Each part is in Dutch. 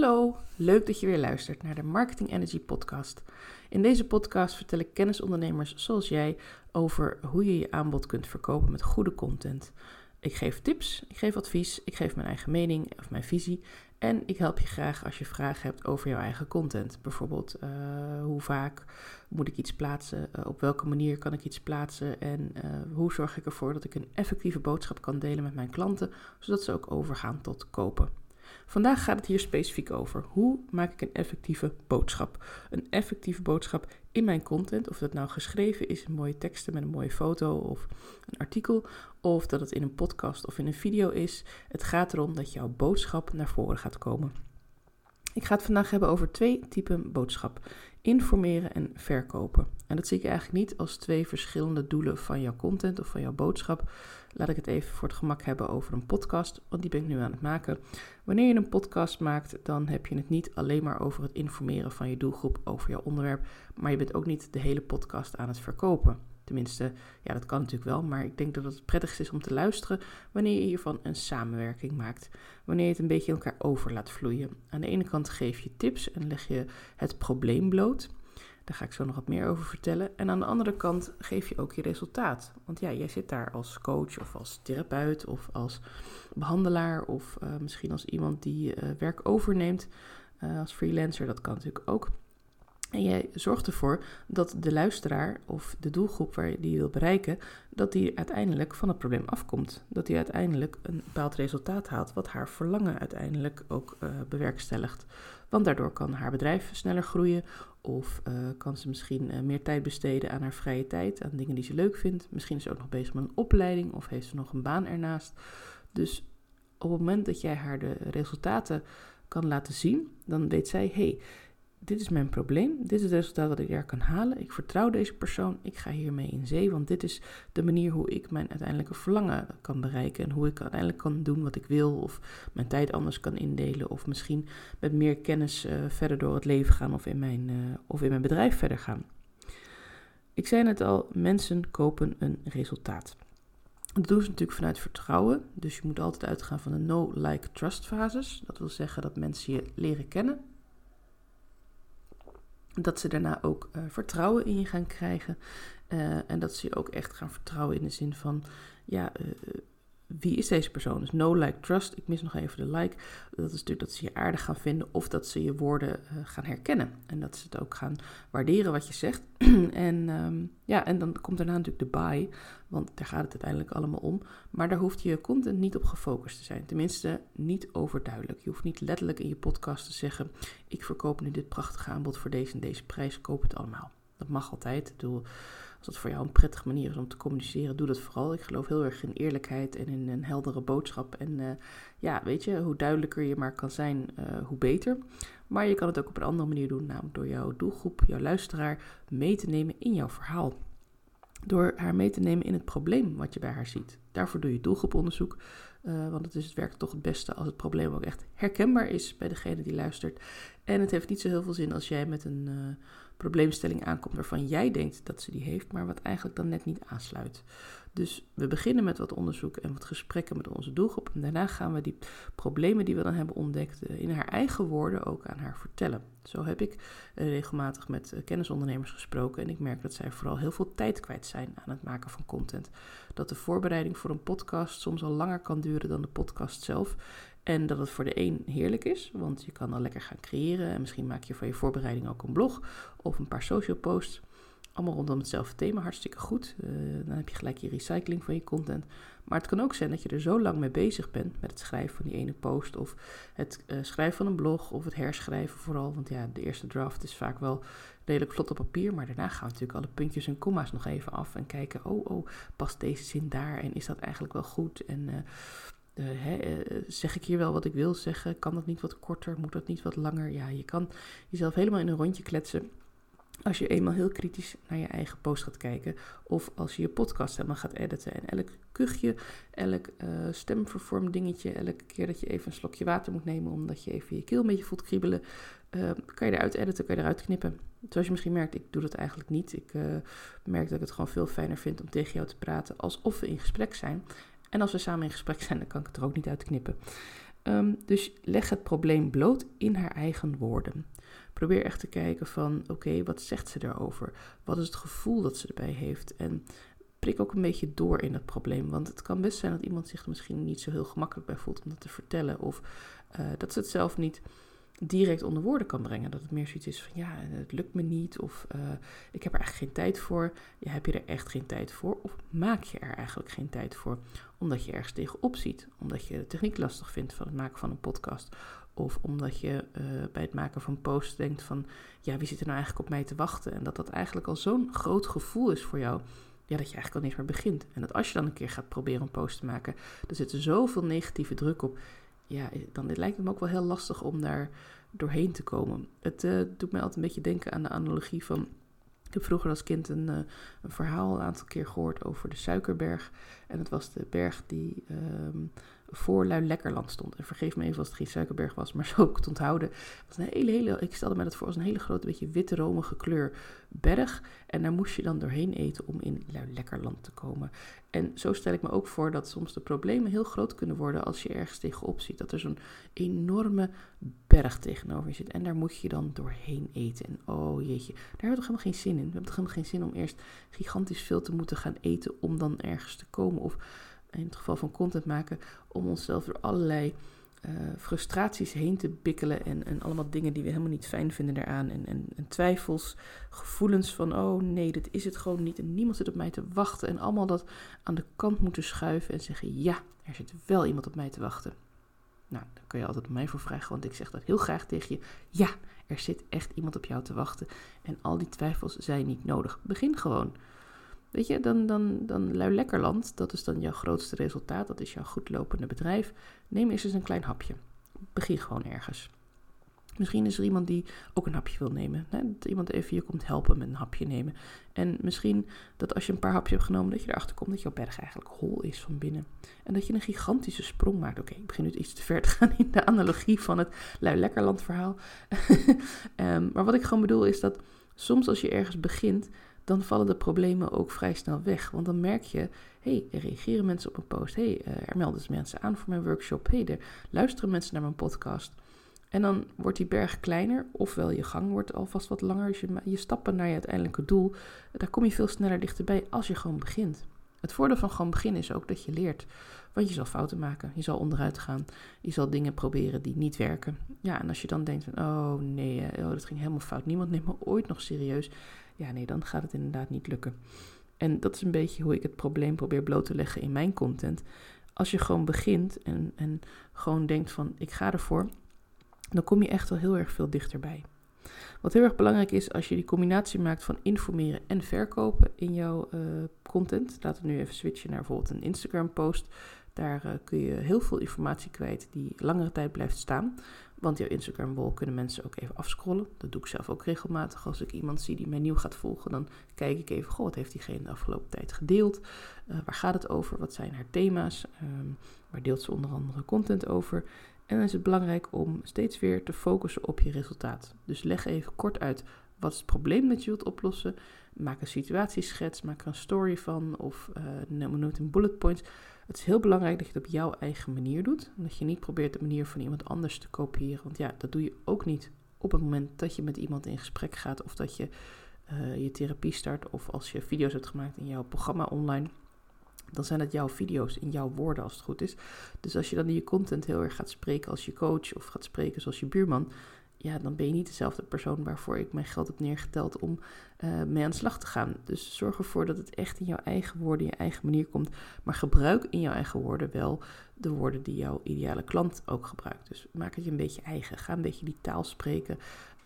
Hallo, leuk dat je weer luistert naar de Marketing Energy Podcast. In deze podcast vertel ik kennisondernemers zoals jij over hoe je je aanbod kunt verkopen met goede content. Ik geef tips, ik geef advies, ik geef mijn eigen mening of mijn visie en ik help je graag als je vragen hebt over jouw eigen content. Bijvoorbeeld, uh, hoe vaak moet ik iets plaatsen? Uh, op welke manier kan ik iets plaatsen? En uh, hoe zorg ik ervoor dat ik een effectieve boodschap kan delen met mijn klanten, zodat ze ook overgaan tot kopen? Vandaag gaat het hier specifiek over. Hoe maak ik een effectieve boodschap? Een effectieve boodschap in mijn content, of dat nou geschreven is in mooie teksten met een mooie foto of een artikel, of dat het in een podcast of in een video is. Het gaat erom dat jouw boodschap naar voren gaat komen. Ik ga het vandaag hebben over twee typen boodschap: informeren en verkopen. En dat zie ik eigenlijk niet als twee verschillende doelen van jouw content of van jouw boodschap. Laat ik het even voor het gemak hebben over een podcast, want die ben ik nu aan het maken. Wanneer je een podcast maakt, dan heb je het niet alleen maar over het informeren van je doelgroep over jouw onderwerp, maar je bent ook niet de hele podcast aan het verkopen. Tenminste, ja, dat kan natuurlijk wel, maar ik denk dat het prettigst is om te luisteren wanneer je hiervan een samenwerking maakt. Wanneer je het een beetje elkaar over laat vloeien. Aan de ene kant geef je tips en leg je het probleem bloot. Daar ga ik zo nog wat meer over vertellen. En aan de andere kant geef je ook je resultaat. Want ja, jij zit daar als coach of als therapeut of als behandelaar of uh, misschien als iemand die uh, werk overneemt uh, als freelancer. Dat kan natuurlijk ook. En jij zorgt ervoor dat de luisteraar of de doelgroep waar je die wil bereiken, dat die uiteindelijk van het probleem afkomt. Dat die uiteindelijk een bepaald resultaat haalt, wat haar verlangen uiteindelijk ook uh, bewerkstelligt. Want daardoor kan haar bedrijf sneller groeien of uh, kan ze misschien uh, meer tijd besteden aan haar vrije tijd, aan dingen die ze leuk vindt. Misschien is ze ook nog bezig met een opleiding of heeft ze nog een baan ernaast. Dus op het moment dat jij haar de resultaten kan laten zien, dan weet zij: hé, hey, dit is mijn probleem, dit is het resultaat dat ik er kan halen. Ik vertrouw deze persoon, ik ga hiermee in zee, want dit is de manier hoe ik mijn uiteindelijke verlangen kan bereiken en hoe ik uiteindelijk kan doen wat ik wil of mijn tijd anders kan indelen of misschien met meer kennis uh, verder door het leven gaan of in, mijn, uh, of in mijn bedrijf verder gaan. Ik zei net al, mensen kopen een resultaat. Dat doen ze natuurlijk vanuit vertrouwen. Dus je moet altijd uitgaan van de no-like-trust fases. Dat wil zeggen dat mensen je leren kennen dat ze daarna ook uh, vertrouwen in je gaan krijgen. Uh, en dat ze je ook echt gaan vertrouwen in de zin van, ja, uh, wie is deze persoon? Dus no like trust. Ik mis nog even de like. Dat is natuurlijk dat ze je aardig gaan vinden of dat ze je woorden uh, gaan herkennen. En dat ze het ook gaan waarderen wat je zegt. en um, ja, en dan komt daarna natuurlijk de buy, want daar gaat het uiteindelijk allemaal om. Maar daar hoeft je content niet op gefocust te zijn. Tenminste, niet overduidelijk. Je hoeft niet letterlijk in je podcast te zeggen: Ik verkoop nu dit prachtige aanbod voor deze en deze prijs. Koop het allemaal. Dat mag altijd. Ik bedoel, als dat voor jou een prettige manier is om te communiceren, doe dat vooral. Ik geloof heel erg in eerlijkheid en in een heldere boodschap. En uh, ja, weet je, hoe duidelijker je maar kan zijn, uh, hoe beter. Maar je kan het ook op een andere manier doen, namelijk door jouw doelgroep, jouw luisteraar, mee te nemen in jouw verhaal. Door haar mee te nemen in het probleem wat je bij haar ziet. Daarvoor doe je doelgroeponderzoek. Uh, want het, is, het werkt toch het beste als het probleem ook echt herkenbaar is bij degene die luistert. En het heeft niet zo heel veel zin als jij met een probleemstelling aankomt waarvan jij denkt dat ze die heeft, maar wat eigenlijk dan net niet aansluit. Dus we beginnen met wat onderzoek en wat gesprekken met onze doelgroep. En daarna gaan we die problemen die we dan hebben ontdekt uh, in haar eigen woorden ook aan haar vertellen. Zo heb ik regelmatig met kennisondernemers gesproken en ik merk dat zij vooral heel veel tijd kwijt zijn aan het maken van content. Dat de voorbereiding voor een podcast soms al langer kan duren dan de podcast zelf. En dat het voor de een heerlijk is, want je kan al lekker gaan creëren. En misschien maak je voor je voorbereiding ook een blog of een paar social posts. Allemaal rondom hetzelfde thema, hartstikke goed. Uh, dan heb je gelijk je recycling van je content. Maar het kan ook zijn dat je er zo lang mee bezig bent met het schrijven van die ene post. Of het uh, schrijven van een blog of het herschrijven vooral. Want ja, de eerste draft is vaak wel redelijk vlot op papier. Maar daarna gaan we natuurlijk alle puntjes en komma's nog even af. En kijken, oh, oh, past deze zin daar? En is dat eigenlijk wel goed? En... Uh, uh, zeg ik hier wel wat ik wil zeggen? Kan dat niet wat korter? Moet dat niet wat langer? Ja, je kan jezelf helemaal in een rondje kletsen. Als je eenmaal heel kritisch naar je eigen post gaat kijken. Of als je je podcast helemaal gaat editen. En elk kuchje, elk uh, stemvervorm dingetje. Elke keer dat je even een slokje water moet nemen. Omdat je even je keel een beetje voelt kriebelen. kan je eruit editen, kan je eruit knippen. Zoals je misschien merkt, ik doe dat eigenlijk niet. Ik merk dat ik het gewoon veel fijner vind om tegen jou te praten. Alsof we in gesprek zijn. En als we samen in gesprek zijn, dan kan ik het er ook niet uitknippen. Ehm, dus leg het probleem bloot in haar eigen woorden. Probeer echt te kijken van, oké, wat zegt ze daarover? Wat is het gevoel dat ze erbij heeft? En prik ook een beetje door in het probleem. Want het kan best zijn dat iemand zich er misschien niet zo heel gemakkelijk bij voelt om dat te vertellen. Of uh, dat ze het zelf niet direct onder woorden kan brengen. Dat het meer zoiets is van ja, het lukt me niet. Of uh, ik heb er eigenlijk geen tijd voor. Ja, heb je er echt geen tijd voor? Of maak je er eigenlijk geen tijd voor? Omdat je ergens tegenop ziet. Omdat je de techniek lastig vindt van het maken van een podcast. Of omdat je uh, bij het maken van posts denkt van ja, wie zit er nou eigenlijk op mij te wachten? En dat dat eigenlijk al zo'n groot gevoel is voor jou ja, dat je eigenlijk al niet meer begint. En dat als je dan een keer gaat proberen een post te maken, er zit er zoveel negatieve druk op. Ja, dan lijkt het me ook wel heel lastig om daar doorheen te komen. Het uh, doet mij altijd een beetje denken aan de analogie van. Ik heb vroeger als kind een, een verhaal een aantal keer gehoord over de Suikerberg. En het was de berg die um, voor Lekkerland stond. En vergeef me even als het geen Suikerberg was, maar zo ik het onthouden. Was een hele, hele, ik stelde me dat voor als een hele grote, beetje witte, romige kleur berg. En daar moest je dan doorheen eten om in Lekkerland te komen. En zo stel ik me ook voor dat soms de problemen heel groot kunnen worden als je ergens tegenop ziet. Dat er zo'n enorme berg tegenover je zit. En daar moet je dan doorheen eten. En oh jeetje, daar hebben we toch helemaal geen zin in. We hebben toch helemaal geen zin om eerst gigantisch veel te moeten gaan eten om dan ergens te komen. Of in het geval van content maken, om onszelf door allerlei uh, frustraties heen te bikkelen en, en allemaal dingen die we helemaal niet fijn vinden daaraan. En, en, en, twijfels, gevoelens van, oh nee, dit is het gewoon niet en niemand zit op mij te wachten. En allemaal dat aan de kant moeten schuiven en zeggen, ja, er zit wel iemand op mij te wachten. Nou, daar kun je altijd mij voor vragen, want ik zeg dat heel graag tegen je. Ja, er zit echt iemand op jou te wachten. En al die twijfels zijn niet nodig. Begin gewoon. Weet je, dan, dan, dan Lui Lekkerland, dat is dan jouw grootste resultaat, dat is jouw goed lopende bedrijf. Neem eerst eens een klein hapje. Begin gewoon ergens. Misschien is er iemand die ook een hapje wil nemen. Hè? Dat iemand even je komt helpen met een hapje nemen. En misschien dat als je een paar hapjes hebt genomen, dat je erachter komt dat jouw berg eigenlijk hol is van binnen. En dat je een gigantische sprong maakt. Oké, ik begin nu iets te ver te gaan in de analogie van het Lui Lekkerland verhaal. um, maar wat ik gewoon bedoel is dat soms als je ergens begint, dan vallen de problemen ook vrij snel weg. Want dan merk je, hey, er reageren mensen op een post. Hey, uh, er melden ze mensen aan voor mijn workshop. Hey, er luisteren mensen naar mijn podcast. En dan wordt die berg kleiner, ofwel je gang wordt alvast wat langer. Dus je, je stappen naar je uiteindelijke doel, daar kom je veel sneller dichterbij als je gewoon begint. Het voordeel van gewoon beginnen is ook dat je leert. Want je zal fouten maken, je zal onderuit gaan, je zal dingen proberen die niet werken. Ja, en als je dan denkt van, oh nee, oh, dat ging helemaal fout, niemand neemt me ooit nog serieus ja, nee, dan gaat het inderdaad niet lukken. En dat is een beetje hoe ik het probleem probeer bloot te leggen in mijn content. Als je gewoon begint en, en gewoon denkt van ik ga ervoor, dan kom je echt wel heel erg veel dichterbij. Wat heel erg belangrijk is als je die combinatie maakt van informeren en verkopen in jouw uh, content. Laten we nu even switchen naar bijvoorbeeld een Instagram post. Daar uh, kun je heel veel informatie kwijt die langere tijd blijft staan. Want jouw Instagram wall kunnen mensen ook even afscrollen. Dat doe ik zelf ook regelmatig. Als ik iemand zie die mij nieuw gaat volgen, dan kijk ik even, goh, wat heeft diegene de afgelopen tijd gedeeld? Uh, waar gaat het over? Wat zijn haar thema's? Um, waar deelt ze onder andere content over? En dan is het belangrijk om steeds weer te focussen op je resultaat. Dus leg even kort uit wat het probleem dat je wilt oplossen. Maak een situatieschets, maak er een story van of uh, het in bullet points. Het is heel belangrijk dat je het op jouw eigen manier doet. Dat je niet probeert de manier van iemand anders te kopiëren. Want ja, dat doe je ook niet op het moment dat je met iemand in gesprek gaat. Of dat je uh, je therapie start. Of als je video's hebt gemaakt in jouw programma online. Dan zijn het jouw video's in jouw woorden als het goed is. Dus als je dan in je content heel erg gaat spreken als je coach. Of gaat spreken zoals je buurman ja, dan ben je niet dezelfde persoon waarvoor ik mijn geld heb neergeteld om uh, mee aan de slag te gaan. Dus zorg ervoor dat het echt in jouw eigen woorden, je eigen manier komt. Maar gebruik in jouw eigen woorden wel de woorden die jouw ideale klant ook gebruikt. Dus maak het je een beetje eigen. Ga een beetje die taal spreken.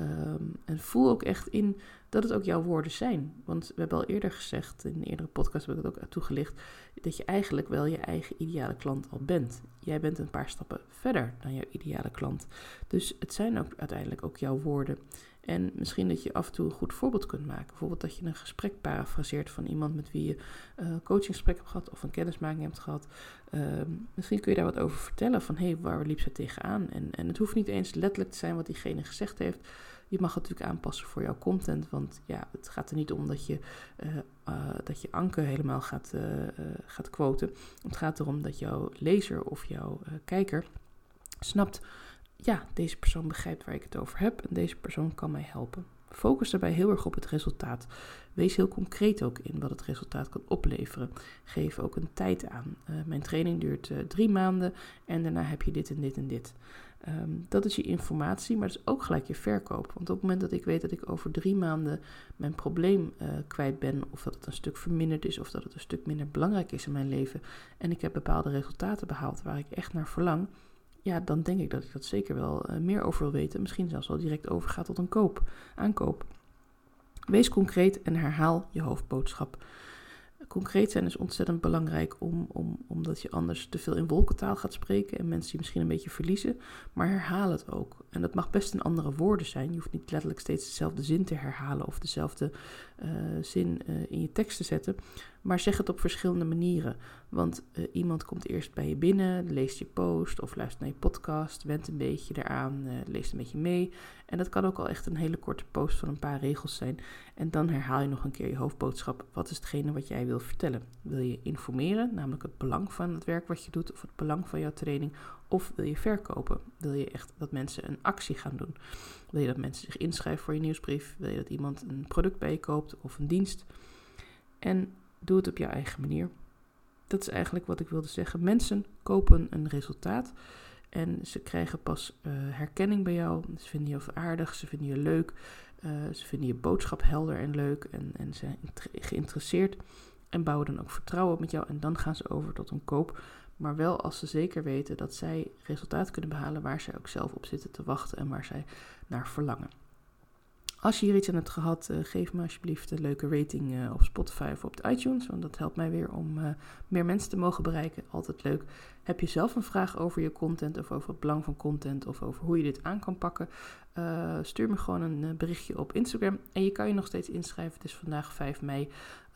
Um, en voel ook echt in dat het ook jouw woorden zijn. Want we hebben al eerder gezegd, in een eerdere podcast heb ik het ook toegelicht, dat je eigenlijk wel je eigen ideale klant al bent. Jij bent een paar stappen verder dan jouw ideale klant. Dus het zijn ook uiteindelijk ook jouw woorden. En misschien dat je af en toe een goed voorbeeld kunt maken. Bijvoorbeeld dat je een gesprek parafraseert van iemand met wie je een uh, coachingsgesprek hebt gehad of een kennismaking hebt gehad. Uh, misschien kun je daar wat over vertellen van hé, hey, waar liep ze tegenaan? En, en het hoeft niet eens letterlijk te zijn wat diegene gezegd heeft. Je mag het natuurlijk aanpassen voor jouw content. Want ja, het gaat er niet om dat je, uh, dat je Anke helemaal gaat, gaat quoten. Het gaat erom dat jouw lezer of jouw kijker snapt, ja, deze persoon begrijpt waar ik het over heb en deze persoon kan mij helpen. Focus daarbij heel erg op het resultaat. Wees heel concreet ook in wat het resultaat kan opleveren. Geef ook een tijd aan. Uh, mijn training duurt uh, drie maanden en daarna heb je dit en dit en dit. Um, dat is je informatie, maar dat is ook gelijk je verkoop. Want op het moment dat ik weet dat ik over drie maanden mijn probleem uh, kwijt ben, of dat het een stuk verminderd is, of dat het een stuk minder belangrijk is in mijn leven, en ik heb bepaalde resultaten behaald waar ik echt naar verlang, ja, dan denk ik dat ik dat zeker wel uh, meer over wil weten. Misschien zelfs wel direct overgaat tot een koop, aankoop. Wees concreet en herhaal je hoofdboodschap. Concreet zijn is ontzettend belangrijk om, om, omdat je anders te veel in wolkentaal gaat spreken en mensen je misschien een beetje verliezen. Maar herhaal het ook. En dat mag best in andere woorden zijn. Je hoeft niet letterlijk steeds dezelfde zin te herhalen of dezelfde uh, zin uh, in je tekst te zetten. Maar zeg het op verschillende manieren. Want uh, iemand komt eerst bij je binnen, leest je post of luistert naar je podcast, went een beetje eraan, leest een beetje mee. En dat kan ook al echt een hele korte post van een paar regels zijn. En dan herhaal je nog een keer je hoofdboodschap. Wat is hetgene wat jij wil vertellen? Wil je informeren, namelijk het belang van het werk wat je doet of het belang van jouw training? Of wil je verkopen? Wil je echt dat mensen een actie gaan doen? Wil je dat mensen zich inschrijven voor je nieuwsbrief? Wil je dat iemand een product bij je koopt of een dienst? En doe het op je eigen manier. Dat is eigenlijk wat ik wilde zeggen. Mensen kopen een resultaat en ze krijgen pas uh, herkenning bij jou. Ze vinden je aardig, ze vinden je leuk, uh, ze vinden je boodschap helder en leuk en, en zijn geïnteresseerd en bouwen dan ook vertrouwen met jou. En dan gaan ze over tot een koop maar wel als ze zeker weten dat zij resultaat kunnen behalen waar zij ook zelf op zitten te wachten en waar zij naar verlangen. Als je hier iets aan hebt gehad, uh, geef me alsjeblieft een leuke rating uh, op Spotify of op de iTunes. Want dat helpt mij weer om uh, meer mensen te mogen bereiken. Altijd leuk. Heb je zelf een vraag over je content of over het belang van content of over hoe je dit aan kan pakken? Stuur me gewoon een berichtje op Instagram. En je kan je nog steeds inschrijven. Het is vandaag 5 mei.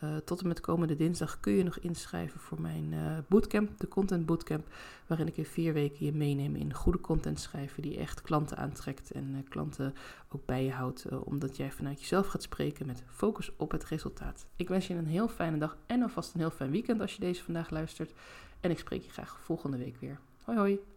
Uh, tot en met komende dinsdag kun je nog inschrijven voor mijn bootcamp, de Content Bootcamp, waarin ik in vier weken je meeneem in goede content schrijven die echt klanten aantrekt en klanten ook bij je houdt, omdat jij vanuit jezelf gaat spreken met focus op het resultaat. Ik wens je een heel fijne dag en alvast een heel fijn weekend als je deze vandaag luistert en ik spreek je graag volgende week weer. Hoi hoi!